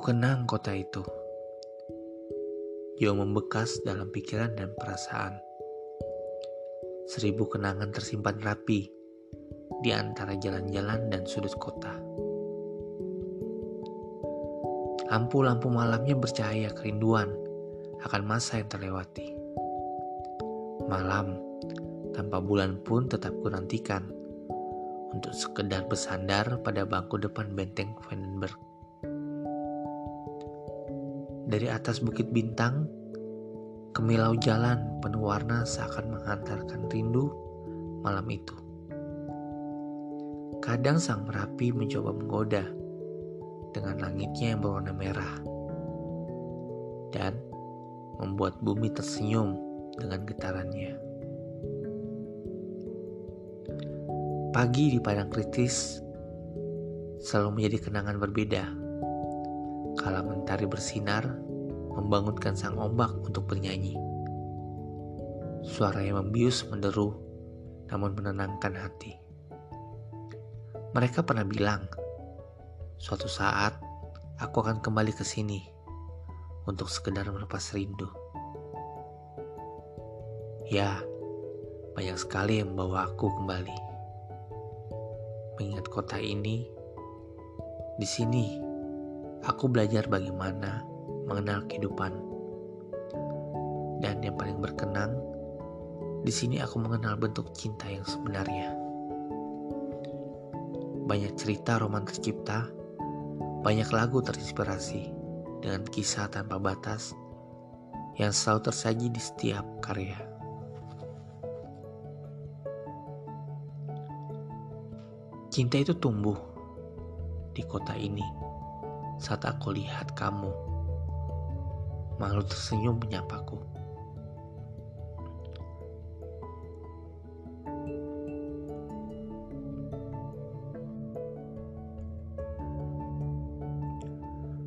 kenang kota itu. Jauh membekas dalam pikiran dan perasaan. Seribu kenangan tersimpan rapi di antara jalan-jalan dan sudut kota. Lampu-lampu malamnya bercahaya kerinduan akan masa yang terlewati. Malam tanpa bulan pun tetap kunantikan untuk sekedar bersandar pada bangku depan benteng Vandenberg. Dari atas bukit bintang, kemilau jalan penuh warna seakan menghantarkan rindu malam itu. Kadang sang merapi mencoba menggoda dengan langitnya yang berwarna merah dan membuat bumi tersenyum dengan getarannya. Pagi di padang kritis selalu menjadi kenangan berbeda. Kala mentari bersinar, membangunkan sang ombak untuk bernyanyi. Suara yang membius menderu, namun menenangkan hati. Mereka pernah bilang, suatu saat aku akan kembali ke sini untuk sekedar melepas rindu. Ya, banyak sekali yang membawa aku kembali mengingat kota ini. Di sini, aku belajar bagaimana mengenal kehidupan. Dan yang paling berkenan, di sini aku mengenal bentuk cinta yang sebenarnya. Banyak cerita roman tercipta, banyak lagu terinspirasi dengan kisah tanpa batas yang selalu tersaji di setiap karya. Cinta itu tumbuh di kota ini saat aku lihat kamu. Malu tersenyum menyapaku.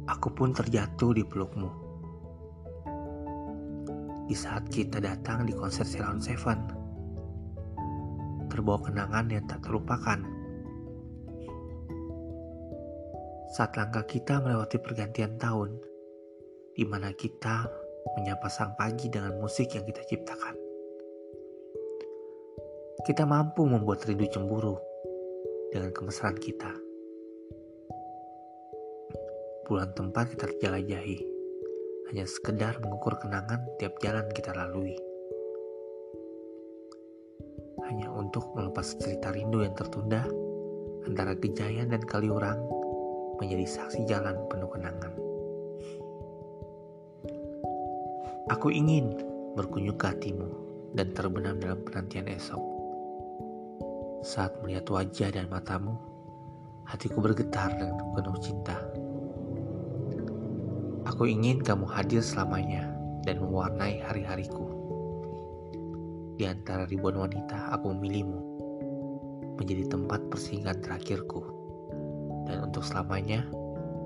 Aku pun terjatuh di pelukmu. Di saat kita datang di konser Ceylon Seven, terbawa kenangan yang tak terlupakan saat langkah kita melewati pergantian tahun, di mana kita menyapa sang pagi dengan musik yang kita ciptakan. Kita mampu membuat rindu cemburu dengan kemesraan kita. Puluhan tempat kita terjelajahi, hanya sekedar mengukur kenangan tiap jalan kita lalui. Hanya untuk melepas cerita rindu yang tertunda antara Gejayan dan Kaliurang menjadi saksi jalan penuh kenangan. Aku ingin berkunjung ke hatimu dan terbenam dalam penantian esok. Saat melihat wajah dan matamu, hatiku bergetar dengan penuh cinta. Aku ingin kamu hadir selamanya dan mewarnai hari-hariku. Di antara ribuan wanita, aku memilihmu menjadi tempat persinggahan terakhirku dan untuk selamanya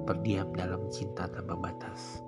berdiam dalam cinta tanpa batas.